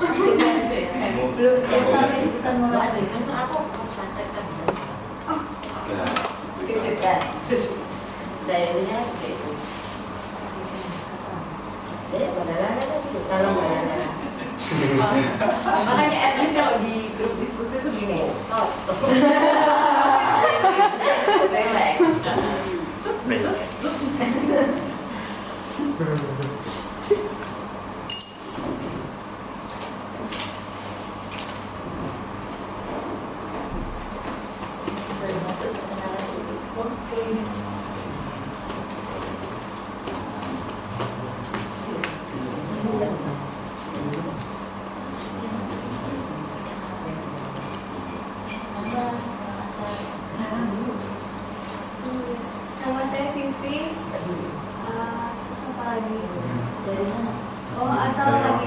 Adegan. Belum yang sampai di pesan mulai adegan kan aku praktekkan. Nah, Kecekan. Dayanya seperti itu. Jadi bayaran kan itu salam bayaran. Makanya Edwin kalau di grup diskusi itu gini. Relax. Termasuk perkenalan itu pun Nama saya Vivi. Eh, apa lagi? dari mana? Oh, asal lagi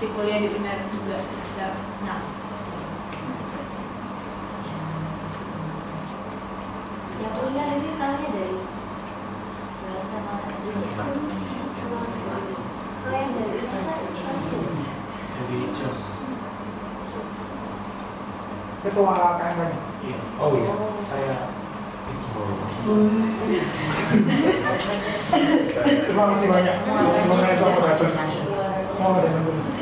Masih kuliah di UNER juga. Nah, Ya kuliah ini tahunya dari jalan sama. Kalau yang dari mana? Jadi jos. Ketua KMN. Iya. Oh iya. Saya Terima kasih banyak. Terima kasih sama Racun. Semua ada yang bagus.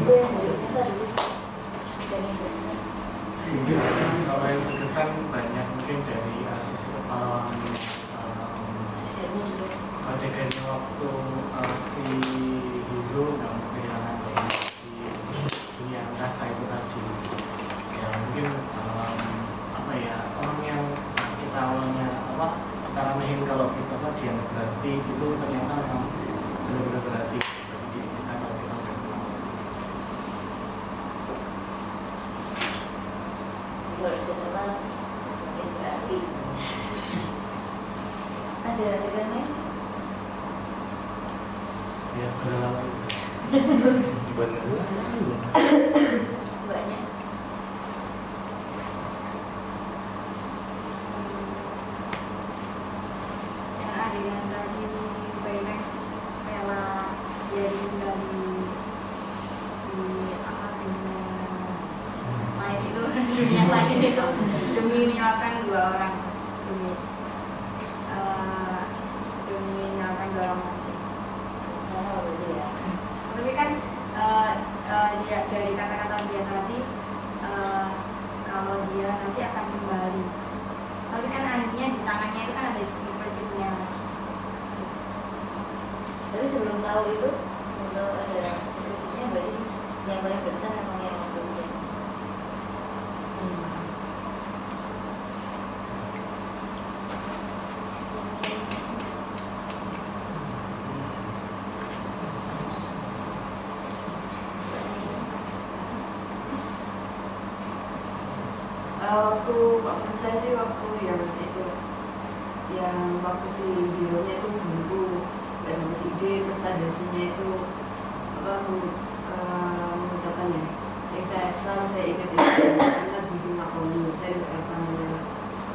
Gue yang dari Indonesia dulu. Dari Indonesia. mungkin kalau yang berkesan banyak mungkin dari uh, sisi um, um, Adegannya dulu. adegannya waktu uh, si Hiro nggak mau kehilangan dari si dunia angkasa itu tadi ya mungkin um, apa ya orang yang kita awalnya apa kita remehin kalau kita apa dia nggak berarti itu ternyata memang benar-benar berarti bagi diri kita kalau kita udah kenal Kalau sudah kenal, semakin berarti. Ada adegan lain? ya berlama Bener. Banyak. Yang tadi Baymax rela jadi dari di apa dunia lain itu dunia lain itu. Demi menyelamatkan dua orang. Demi eh, demi menyelamatkan dua orang. Sana berarti ya. tapi kan eh, eh, dia- dari kata-kata dia tadi eh, kalau dia nanti akan kembali. Tapi kan akhirnya di tangannya itu kan ada chip-chipnya Tapi sebelum tahu itu, tahu ada kritiknya berarti yang paling berkesan memang yang sebelumnya. Eh, waktu waktu saya sih waktu yang itu yang waktu si hero nya itu buntu nggak dapat ide terus tadasinya itu apa meng- eh, mengucapkan ya yang saya selalu saya ingat itu ingat bibi makoni saya apa namanya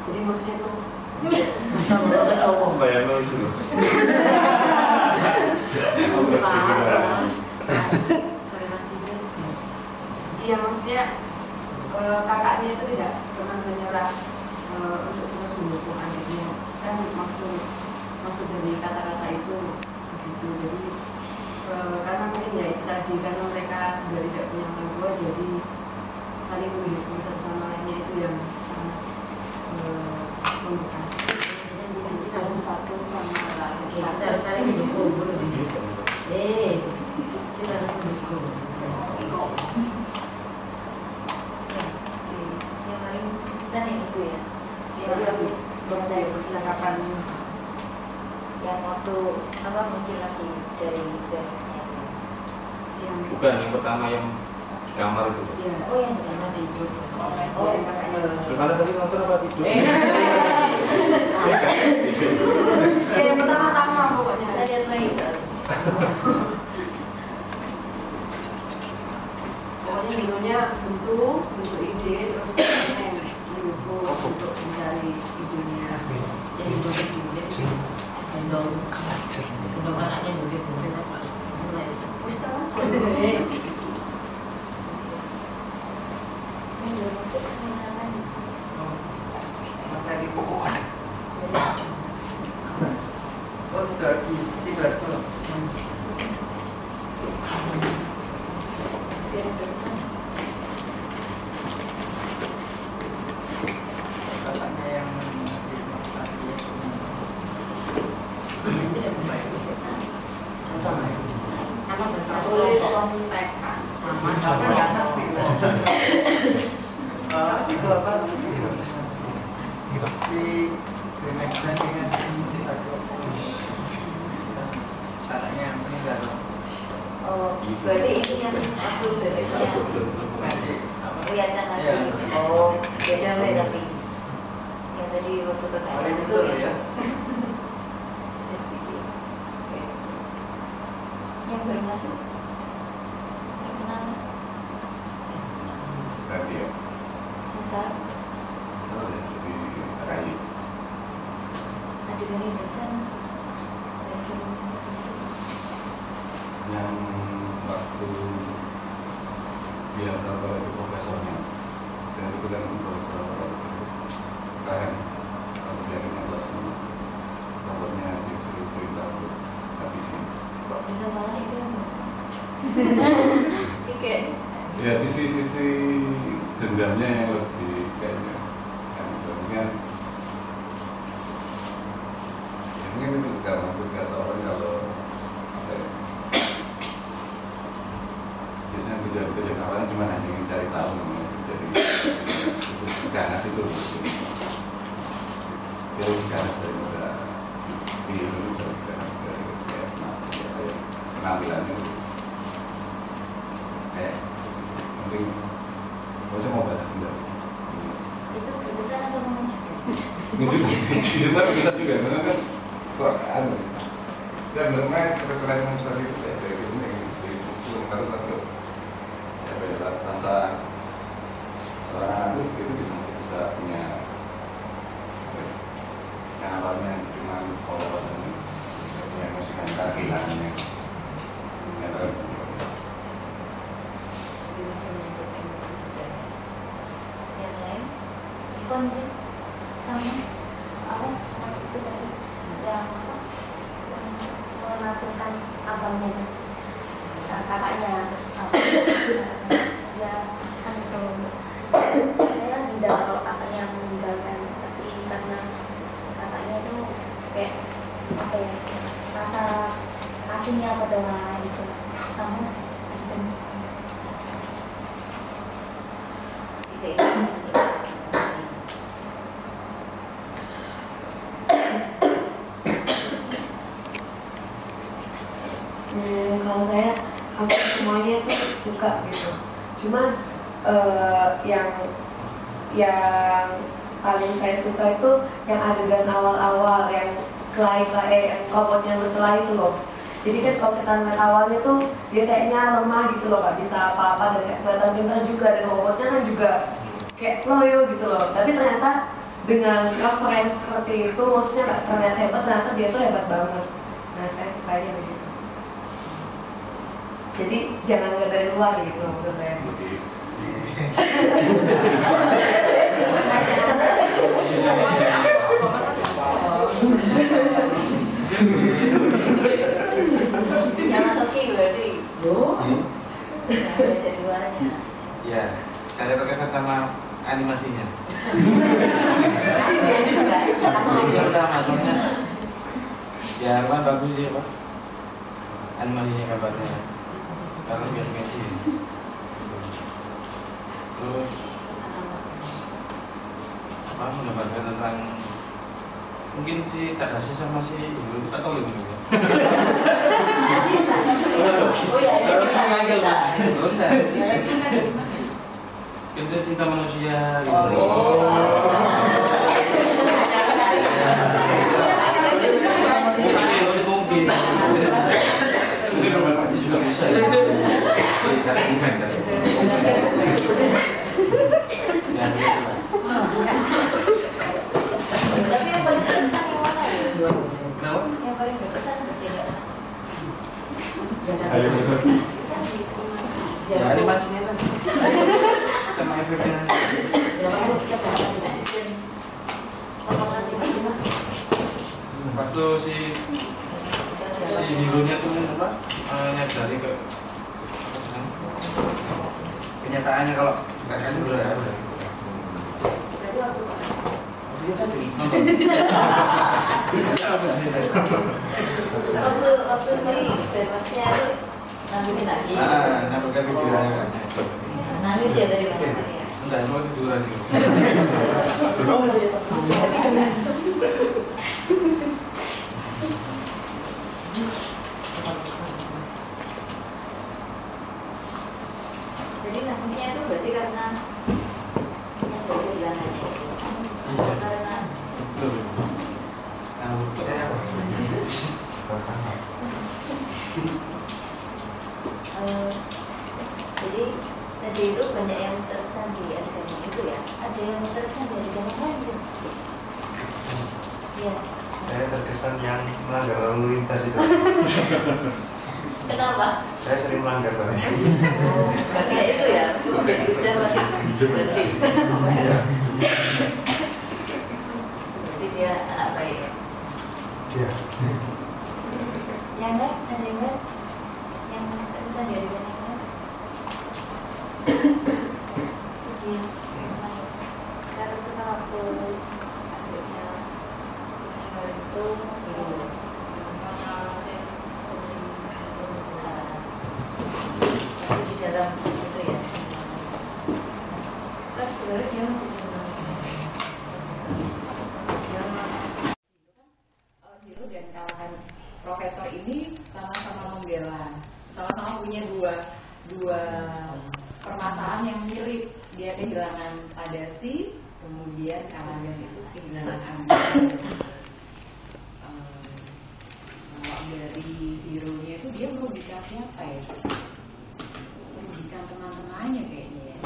jadi maksudnya itu Masa merasa cowok. Bayang lo. Koordinasinya. iya maksudnya eh, kakaknya itu tidak pernah menyerah eh, untuk terus mendukung adiknya kan maksud maksud dari kata-kata itu begitu jadi eh, karena mungkin ya itu tadi karena mereka sudah tidak punya orang tua jadi saling mendukung satu sama lainnya itu yang sangat eh, membekas jadi harus satu sama lain Kita harus saling mendukung. Eh, kita harus mendukung. Ya. Yang paling yang itu ya. Jadi Yang dari percakapan yang waktu apa muncul lagi dari teksnya itu. yang Bukan yang pertama yang di kamar itu. ya Oh yang yang masih hidup. oh, Oh, makanya Gimana tadi nonton apa tidur? Eh. Ya, yang pertama-tama pokoknya lagi pokoknya dulunya bentuk bentuk ide terus untuk mencari idenya yang dibuat dulunya Gendong Gendong anaknya mungkin mungkin apa? Mulai Pustaka belum masuk kemenangan. Masa di Oh, Sidoarjo Sidoarjo Biar berkesan. Kakaknya yang masih motivasi Berkesan. Sama Satu boleh kelompok. kontekan Sama sama yang nabi Eh, itu apa? Si Remexan dengan si satu Kakaknya yang meninggal Oh, berarti ini yang aku beresnya Masih apa? kelihatan lagi. Iya. Oh, beda lah tapi. Yang tadi waktu Paling pertanyaan itu itu ya. ya. Just sedikit. Oke. Yang baru masuk. Yang kenal Seperti ya. Musa, Salah ya, jadi kayu. ajudan ini berkesan. Yang waktu dia tahu itu profesornya? Dan itu kan profesor kalau dia lima belas menit robotnya disuruh perintah untuk habisin Kok bisa malah itu yang? Ini kayak ya sisi-sisi dendamnya yang lebih kayaknya kan mungkin ya mungkin itu karena tugas orang kalau apa ya, biasanya tujuan-tujuan awalnya cuma hanya ingin cari tahu namanya jadi ganas itu dia lebih ganas daripada di Indonesia lebih ganas dari saya apa ya penampilannya itu kayak penting gak usah mau bahas enggak itu berkesan atau menunjukkan? Itu kan bisa juga karena kan anu dan bermain keren-keren seperti itu kayak dari ini dari film baru baru ya beda rasa seorang artis itu bisa bisa punya apa ya, yang awalnya cuma follower ini bisa punya emosi mental kehilangannya ya kan Jadi bisa menyebut emosi juga. Yang lain, ikon mungkin sama apa mas itu tadi yang apa yang melakukan abangnya itu. Nah, kakaknya apa ya kan itu saya tidak kalau kakaknya meninggalkan tapi karena kakaknya itu kayak apa ya rasa kasihnya pada orang lain itu sama dan Oke, Hmm, kalau saya hampir semuanya tuh suka gitu. Cuma eh, yang yang paling saya suka itu yang adegan awal-awal yang kelahi-kelahi eh, yang robotnya berkelahi itu loh. Jadi kan kalau kita ngeliat awalnya tuh dia kayaknya lemah gitu loh, nggak bisa apa-apa dan kelihatan pintar juga dan robotnya kan juga kayak loyo gitu loh. Tapi ternyata dengan referensi seperti itu, maksudnya nggak hebat, ternyata dia tuh hebat banget. Nah saya sukanya di situ. Jadi jangan ngeliat dari luar gitu maksud saya. berarti yang ada dari luarnya. Ya, saya terkesan sama animasinya. Iya, sama soalnya. Ya, bagus dia pak. Animasinya kabarnya. Karena biasa biasa. Terus apa mendapatkan tentang mungkin si Tadashi sama si Ibu kita tahu lebih dulu. Oh iya, iya, iya. mas. Ya, kan? Kita cinta manusia gitu. Oh. Mungkin, mungkin. Beberapa pasti juga bisa. Ya. Tapi yang paling mana ya? Yang paling besok. Kan. Waktu si hero-nya tuh apa? eh, nyadari ke kenyataannya kalau nggak kan udah ya waktu waktu si bebasnya itu nanggungin lagi. Ah, pikirannya kan. Nangis ya dari mana ya? Enggak, mau itu. Jadi nangisnya itu berarti karena yang dari kehilangannya itu. Karena Betul. Nah, betul. eh, jadi tadi itu banyak yang terkesan di adegan yang itu ya. Ada yang terkesan di adegan yang lain. kan? Iya. Saya terkesan yang melanggar lalu lintas itu. Kenapa? Saya sering melanggar soalnya. Oh, nggak kayak itu ya. Itu berarti. Berarti dia anak baik ya. Iya. Yang enggak, ada yang enggak? Yang terkesan di adegan yang enggak? Sedih. Karena itu kan waktu adiknya meninggal itu gitu. Tapi di dalam itu ya. Kan sebenarnya dia masih di dalam. Hero dan kalangan profesor ini sama-sama membela, sama-sama punya dua dua permasalahan yang Dia kehilangan Adasi, kemudian kalangan itu kehilangan Abi. Eh, Kalau dari hero-nya itu dia merugikan siapa ya? Merugikan teman-temannya kayaknya ya.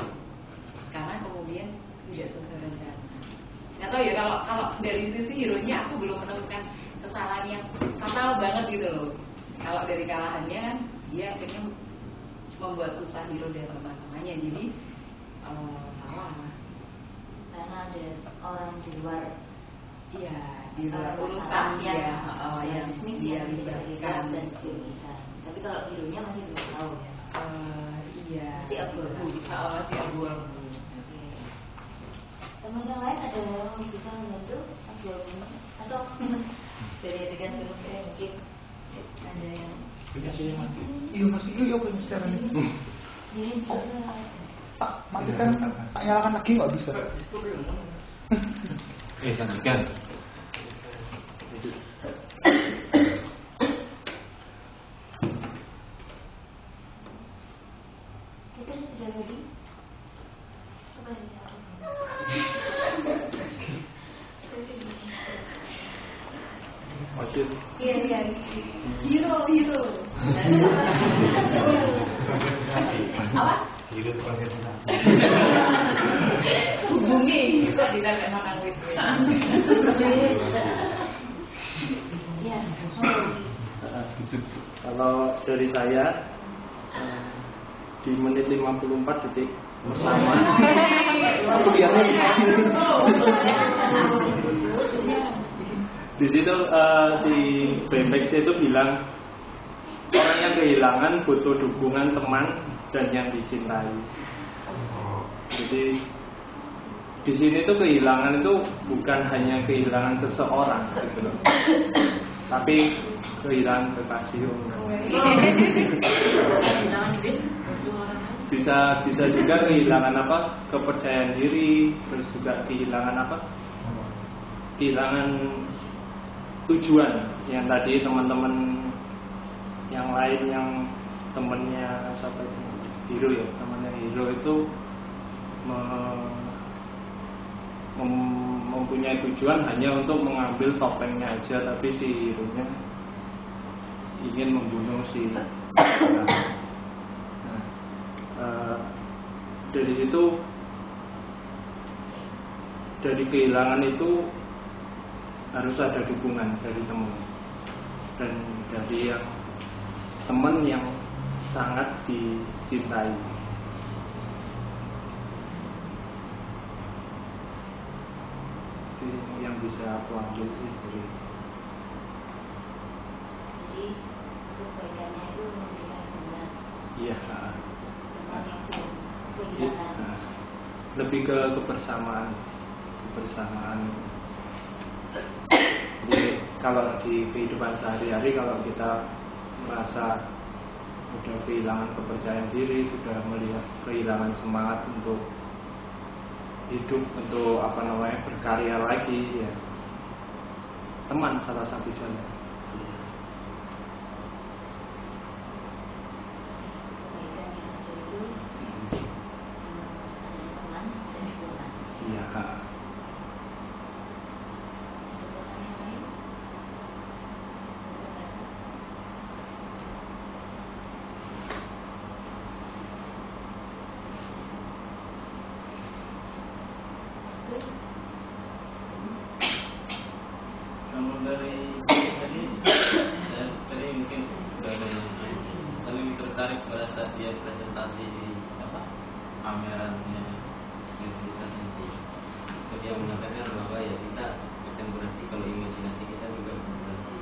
Karena kemudian tidak sesuai rencana. Nggak tahu ya kalau kalau dari sisi hero-nya aku belum menemukan kesalahan yang fatal banget gitu loh. Kalau dari kalahannya kan dia akhirnya membuat susah hero dan teman-temannya jadi salah. Karena ada orang di luar Iya di luar eh, urusan dia yang eh, yang bisnis dia bisa libatkan. dan dirugikan. Tapi kalau hero-nya masih belum tahu ya. Eh, iya. Masih abu-abu. Oh, masih abu-abu. Teman yang lain ada yang bisa membantu abu-abunya atau dari adegan film kayak mungkin ada yang Punya sih mati. Iya masih iya punya secara ini. Pak matikan tak nyalakan lagi nggak bisa. Eh, lanjutkan. kita sudah ready coba lihat Wajib. iya iya Hero, hero. Apa? Hidup konsep Hubungi bisa ditanya makan itu. iya Kalau dari saya eh, di menit 54 detik pertama di situ eh, di Bemex itu bilang orang yang kehilangan butuh dukungan teman dan yang dicintai. Jadi di sini tuh kehilangan itu bukan hanya kehilangan seseorang gitu loh. Tapi kehilangan kekasih. Bisa bisa juga kehilangan apa? kepercayaan diri, terus juga kehilangan apa? kehilangan tujuan yang tadi teman-teman yang lain yang temennya siapa itu? Hero ya temannya hero itu me- mem- mempunyai tujuan hanya untuk mengambil topengnya aja tapi si hero nya ingin membunuh si nah, eh, dari situ dari kehilangan itu harus ada dukungan dari teman. Dan dari yang teman yang sangat dicintai. Itu yang bisa aku ambil sih dari Jadi kebaikannya itu memberikan hubungan iya. Teman iya, kehilangan. lebih ke kebersamaan. Kebersamaan jadi kalau di kehidupan sehari-hari kalau kita merasa sudah kehilangan kepercayaan diri sudah melihat kehilangan semangat untuk hidup untuk apa namanya berkarya lagi ya teman salah satu jalan Kebaikan yang ada itu eh, ada teman dan hubungan. iya ha. Hubungan yang lain. Kalau dari tadi saya tadi mungkin dari saya lebih tertarik pada saat dia presentasi di apa pamerannya universitas itu. Itu dia mengatakan bahwa ya kita bukan berarti kalau imajinasi kita juga bukan berarti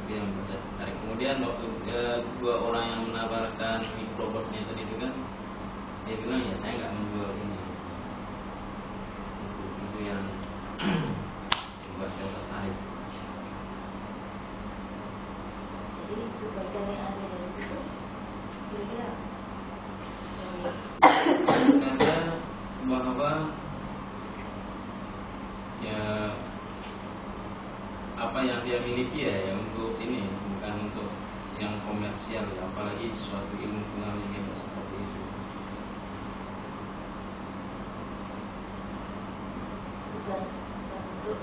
itu yang saya tertarik. Kemudian waktu eh, dua orang yang menawarkan mikrobotnya tadi itu kan dia bilang ya saya nggak menjual ini. Itu, itu yang membuat saya tertarik. Jadi kebaikan yang ada dari situ kira-kira Karena bahwa ya apa yang dia miliki ya, ya untuk ini bukan untuk yang komersial ya, apalagi suatu ilmu pengalaman seperti itu. bukan bukan untuk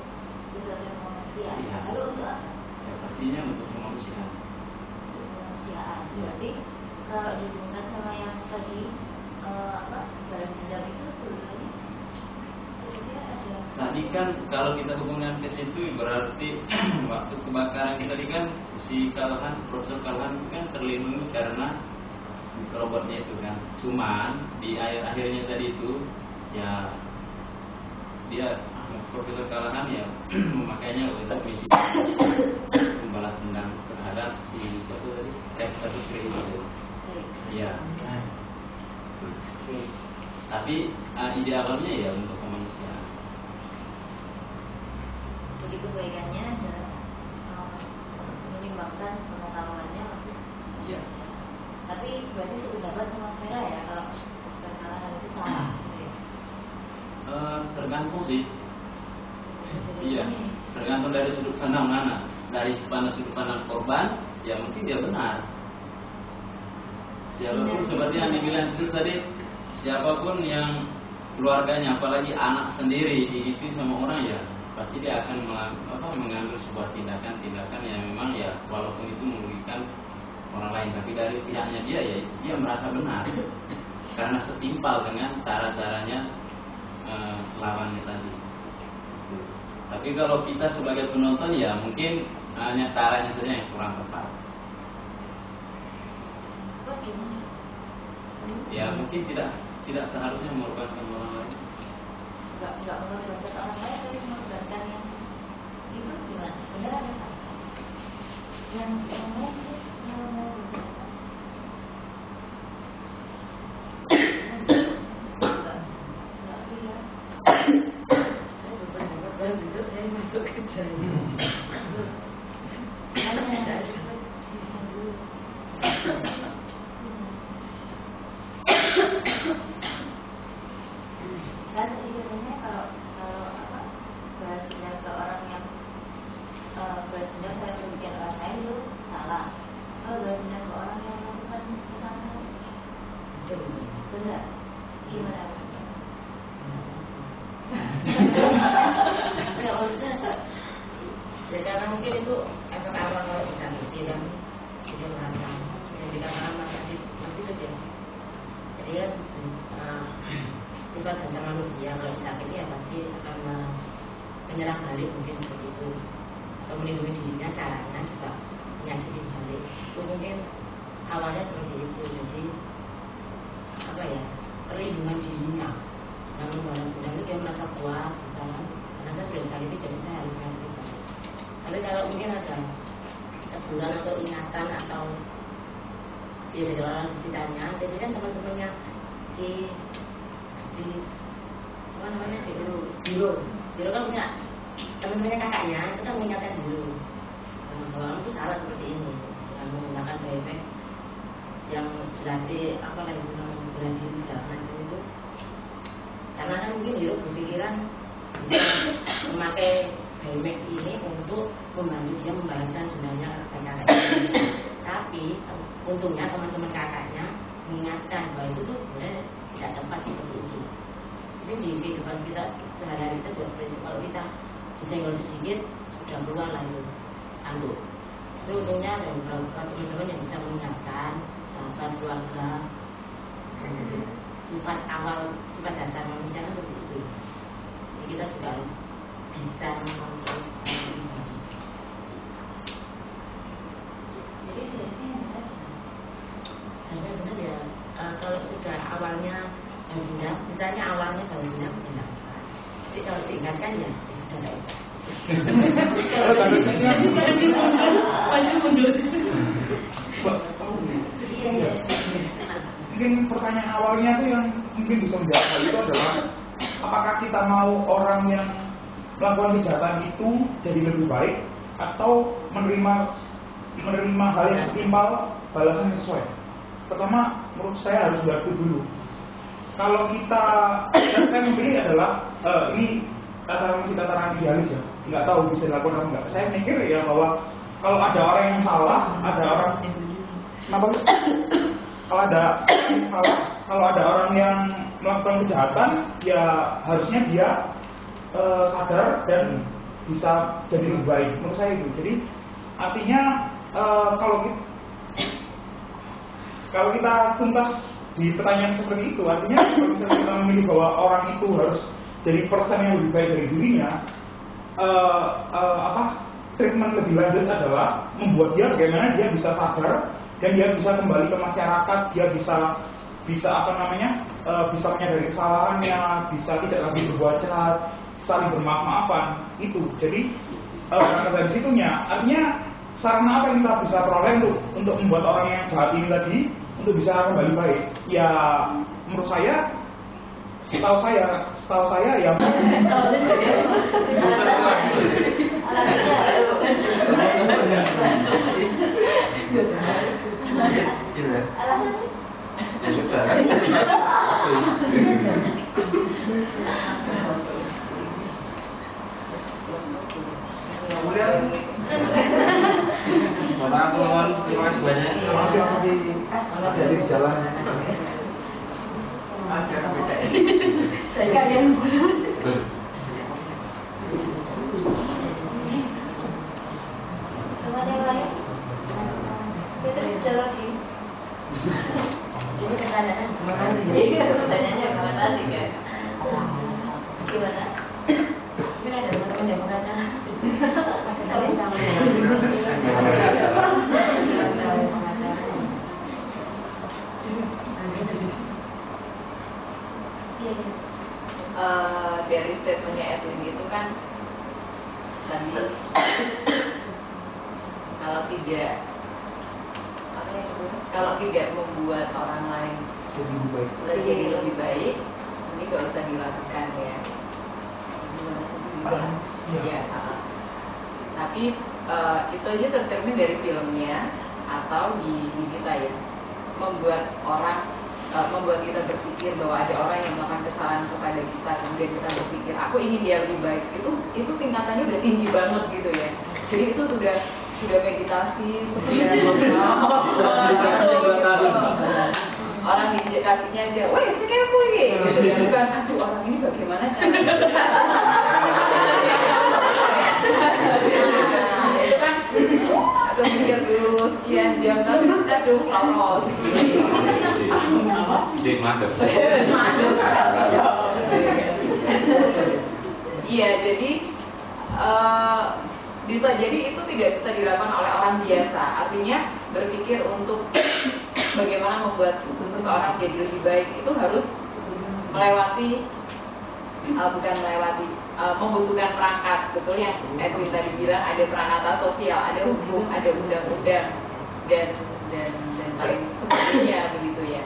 sesuatu yang komersial. Iya. Lalu untuk apa? Ya pastinya untuk kemanusiaan. Untuk kemanusiaan. Iya. Berarti kalau dihubungkan sama yang tadi eh, apa balas dendam itu sebetulnya kira-kira ada Tadi kan kalau kita hubungkan ke situ berarti waktu kebakaran kita tadi kan si Kalhan, Profesor Kalhan kan terlindungi karena robotnya itu kan. Cuman di akhir akhirnya tadi itu ya dia Profesor Kalhan ya memakainya untuk misi membalas dendam terhadap si siapa tadi Rekta Sukri itu. Iya. Tapi uh, ide awalnya ya untuk kemanusiaan. Jadi kebaikannya adalah eh, menimbangkan pengetahuannya Iya. tapi berarti sependapat sama Vera ya kalau perkara itu salah gitu ya. Eh, tergantung sih. Iya. Tergantung dari sudut pandang mana. Dari pandang sudut pandang korban, ya mungkin dia benar. Siapa pun seperti yang dibilang itu tadi, siapa pun yang keluarganya, apalagi anak sendiri digituin sama orang ya, pasti dia akan apa, mengambil sebuah tindakan-tindakan yang memang ya walaupun itu merugikan orang lain, tapi dari pihaknya dia ya dia merasa benar karena setimpal dengan cara-caranya eh, lawannya tadi. Tapi kalau kita sebagai penonton ya mungkin hanya caranya saja yang kurang tepat. Ya mungkin tidak tidak seharusnya mengorbankan orang lain. Thank you. Sifat dasar manusia. Kalau disakiti ya pasti akan me- menyerang balik mungkin seperti itu. Atau melindungi dirinya caranya juga menyakiti balik. Itu mungkin awalnya seperti itu. Jadi apa ya perlindungan dirinya. Yang membalas dendam dia merasa kuat misalkan karena saya sudah disakiti jadi saya harus balik tapi kalau mungkin ada teguran atau ingatan atau ya dari orang sekitarnya jadi kan teman-temannya si si apa namanya dulu dulu. Dulu kan punya teman-temannya kakaknya itu kan mengingatkan kalau kamu itu salah seperti ini dengan menggunakan efek yang jelas apa lagi bilang bela diri segala macam itu karena kan mungkin Hiro berpikiran memakai Baymax ini untuk membantu dia membalaskan dendamnya kakaknya. Tapi untungnya teman-teman kakaknya mengingatkan bahwa itu tuh sebenarnya tidak tepat seperti itu mungkin di kehidupan kita sehari-hari kita juga seperti itu kalau kita disenggol sedikit sudah keluar lah itu anduk tapi untungnya ada beberapa teman-teman yang bisa mengingatkan sahabat keluarga. Sifat awal sifat dasar manusia kan seperti itu. Jadi kita juga harus bisa mengontrol jadi biasanya benar Hanya benar ya eh, kalau sudah awalnya dendam, misalnya awalnya balas dendam diingatkan ya, ya sudah nggak usah. Kalau diingatkan, maju mundur. iya iya Mungkin pertanyaan awalnya tuh yang mungkin bisa menjawab hal itu adalah apakah kita mau orang yang melakukan kejahatan itu jadi lebih baik atau menerima menerima hal yang setimpal balasan sesuai. Pertama, menurut saya harus diatur dulu. Kalau kita, yang saya memilih adalah eh, ini tataran kita tataran idealis ya, nggak tahu bisa dilakukan atau enggak. Saya mikir ya bahwa kalau ada orang yang salah, ada orang Kenapa? Kalau ada salah, kalau ada orang yang melakukan kejahatan, ya harusnya dia eh, sadar dan bisa jadi lebih baik. Menurut saya itu. Jadi artinya eh, kalau kita, kalau kita tuntas di pertanyaan seperti itu, artinya kalau kita memilih bahwa orang itu harus jadi persen yang lebih baik dari dirinya, eh, eh, apa treatment lebih lanjut adalah membuat dia bagaimana dia bisa sadar dan dia bisa kembali ke masyarakat, dia bisa bisa apa namanya eh, bisa menyadari kesalahannya, bisa tidak lagi berbuat jahat, saling bermaaf-maafan itu. Jadi karena dari situnya, artinya sarana apa yang kita bisa peroleh untuk untuk membuat orang yang jahat ini tadi untuk bisa kembali baik? Ya menurut saya, setahu saya, setahu saya ya Ya. Bapak mohon terima kasih banyak. Terima kasih langsung di jadi di jalan. Sekalian coba yang lain? Ya terus sudah lagi. Ini pertanyaan. Iya pertanyaannya gimana Mungkin ada teman-teman yang pengacara. masih sama-sama iya iya Eh, dari statementnya Edwin itu kan tadi kalau tidak apa yang kedua? kalau tidak membuat orang lain Jadi lebih baik. jadi lebih baik ini gak usah dilakukan ya Gimana tadi? Ah, iya. Iya, ah. tapi eh, itu aja tercermin dari filmnya atau di, di kita ya membuat orang eh, membuat kita berpikir bahwa ada orang yang melakukan kesalahan kepada kita kemudian kita berpikir aku ingin dia lebih baik itu itu tingkatannya udah tinggi banget gitu ya. Jadi itu sudah sudah meditasi sekedar ngobrol Bisa meditasi dua tahun. orang injek kakinya aja, wah saya kepo ini, gitu ya. Bukan, aduh orang ini bagaimana caranya? nah, itu kan, aku mikir dulu sekian jam, tapi aduh lolos? Jadi mantep. Mandul, Iya, jadi eh, bisa jadi itu tidak bisa dilakukan oleh orang biasa. Artinya berpikir untuk bagaimana membuat seseorang menjadi lebih baik itu harus melewati eh, bukan melewati eh, membutuhkan perangkat betul yang Edwin tadi bilang ada perangkata sosial, ada hukum, ada undang-undang dan dan dan lain sebagainya begitu ya.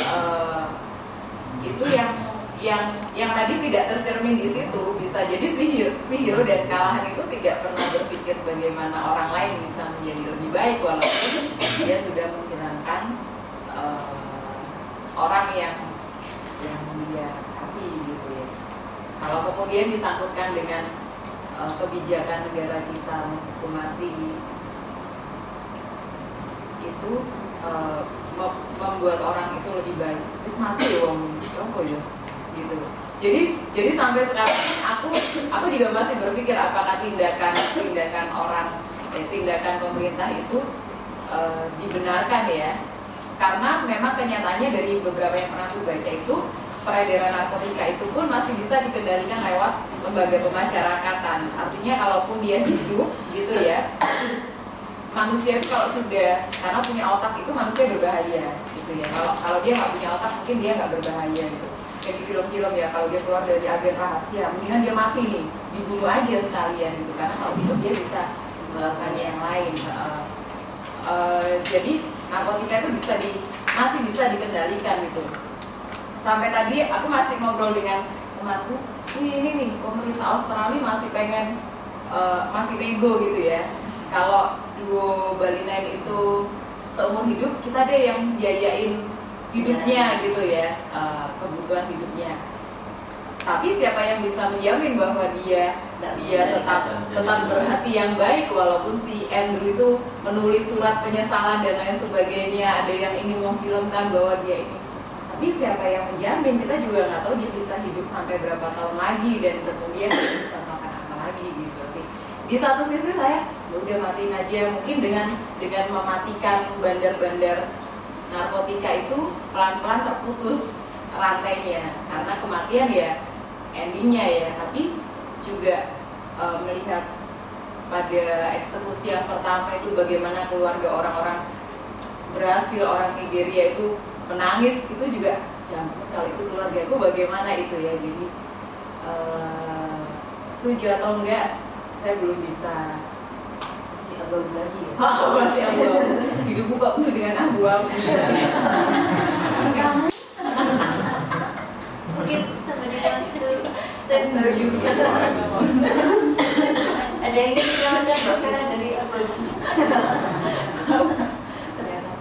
Eh, itu yang yang yang tadi tidak tercermin di situ bisa jadi si hero, si hero dan kalahan itu tidak pernah berpikir bagaimana orang lain bisa menjadi lebih baik walaupun dia sudah menghilangkan eh, orang yang yang dia kasih gitu ya. Kalau kemudian disangkutkan dengan eh, kebijakan negara kita menghukum mati itu mem- membuat orang itu lebih baik. Terus mati wong, apa ya? Gitu. Jadi jadi sampai sekarang aku aku juga masih berpikir apakah tindakan tindakan orang eh, tindakan pemerintah itu eh, dibenarkan ya. Karena memang kenyataannya dari beberapa yang pernah aku baca itu peredaran narkotika itu pun masih bisa dikendalikan lewat lembaga pemasyarakatan. Artinya kalaupun dia hidup gitu ya, manusia itu kalau sudah karena punya otak itu manusia berbahaya gitu ya kalau kalau dia nggak punya otak mungkin dia nggak berbahaya gitu kayak di film-film ya kalau dia keluar dari agen rahasia mendingan dia mati nih dibunuh aja sekalian gitu. Karena kalau hidup dia bisa melakukannya yang lain Eh, eh, jadi narkotika itu bisa di masih bisa dikendalikan gitu. Sampai tadi aku masih ngobrol dengan temanku "Wih, ini nih pemerintah Australia masih pengen eh, masih nego gitu ya. Kalau duo Bali Nine itu seumur hidup kita deh yang biayain hidupnya gitu ya eh, kebutuhan hidupnya. Tapi siapa yang bisa menjamin bahwa dia dia tetap tetap berhati yang baik walaupun si Andrew itu menulis surat penyesalan dan lain sebagainya ada yang ini memfilmkan bahwa dia ini. Tapi siapa yang menjamin? Kita juga nggak tahu dia bisa hidup sampai berapa tahun lagi dan kemudian dia bisa makan apa lagi gitu sih. Di satu sisi saya "Ya udah matiin aja. Mungkin dengan dengan mematikan bandar-bandar narkotika itu pelan-pelan terputus rantainya. Karena kematian ya endingnya ya. Tapi juga e, melihat pada eksekusi yang pertama itu bagaimana keluarga orang-orang berhasil orang Nigeria itu menangis itu juga ya kalau itu keluarga aku bagaimana itu ya. Jadi eh, setuju atau enggak saya belum bisa abu-abu lagi ya. Oh, masih abu-abu. Hidupku kok penuh dengan abu-abu. Kamu Mungkin somebody wants to send her you. Ada yang ingin Mbak Vera dari apa? ternyata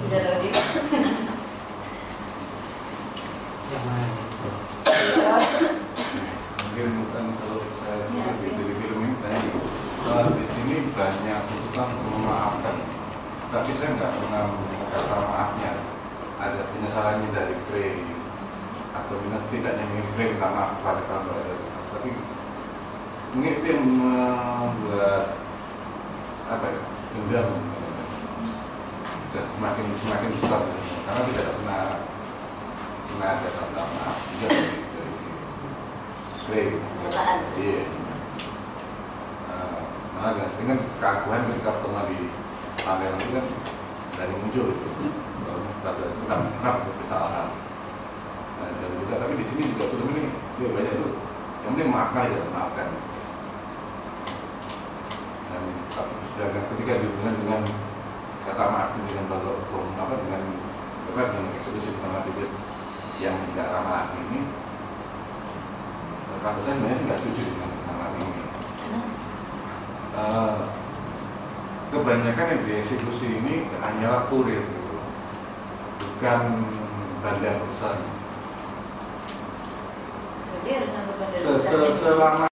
Tidak logik. Yang lain. mungkin bukan kalau saya lihat di dari film ini tadi eh, di sini banyak tuntutan untuk memaafkan tapi saya nggak pernah mendengar kata maafnya. Ada penyesalannya dari Frey atau minus tidaknya Frey minta maaf kepada kamu tapi mungkin itu yang membuat apa ya dendam semakin semakin besar. Karena tidak pernah pernah ada kata maaf juga dari, dari si Frey Pernyataan. iya Eh, malah nggak sering kan keakuan ketika pernah di pameran itu kan dari muncul itu kalau bahasa itu kan kenapa itu kesalahan nah, dan juga tapi di sini juga film ini dia banyak tuh yang penting maafkan aja maafkan dan tapi sedangkan ketika dihubungkan dengan kata maaf itu dengan baru apa dengan apa dengan eksekusi dengan mati yang tidak ramah hati ini kalau saya sebenarnya sih nggak setuju dengan hal ini. Eh, kebanyakan yang dieksekusi ini hanyalah kurir bukan bandar besar Berarti harus nambah bandar besar ya? selama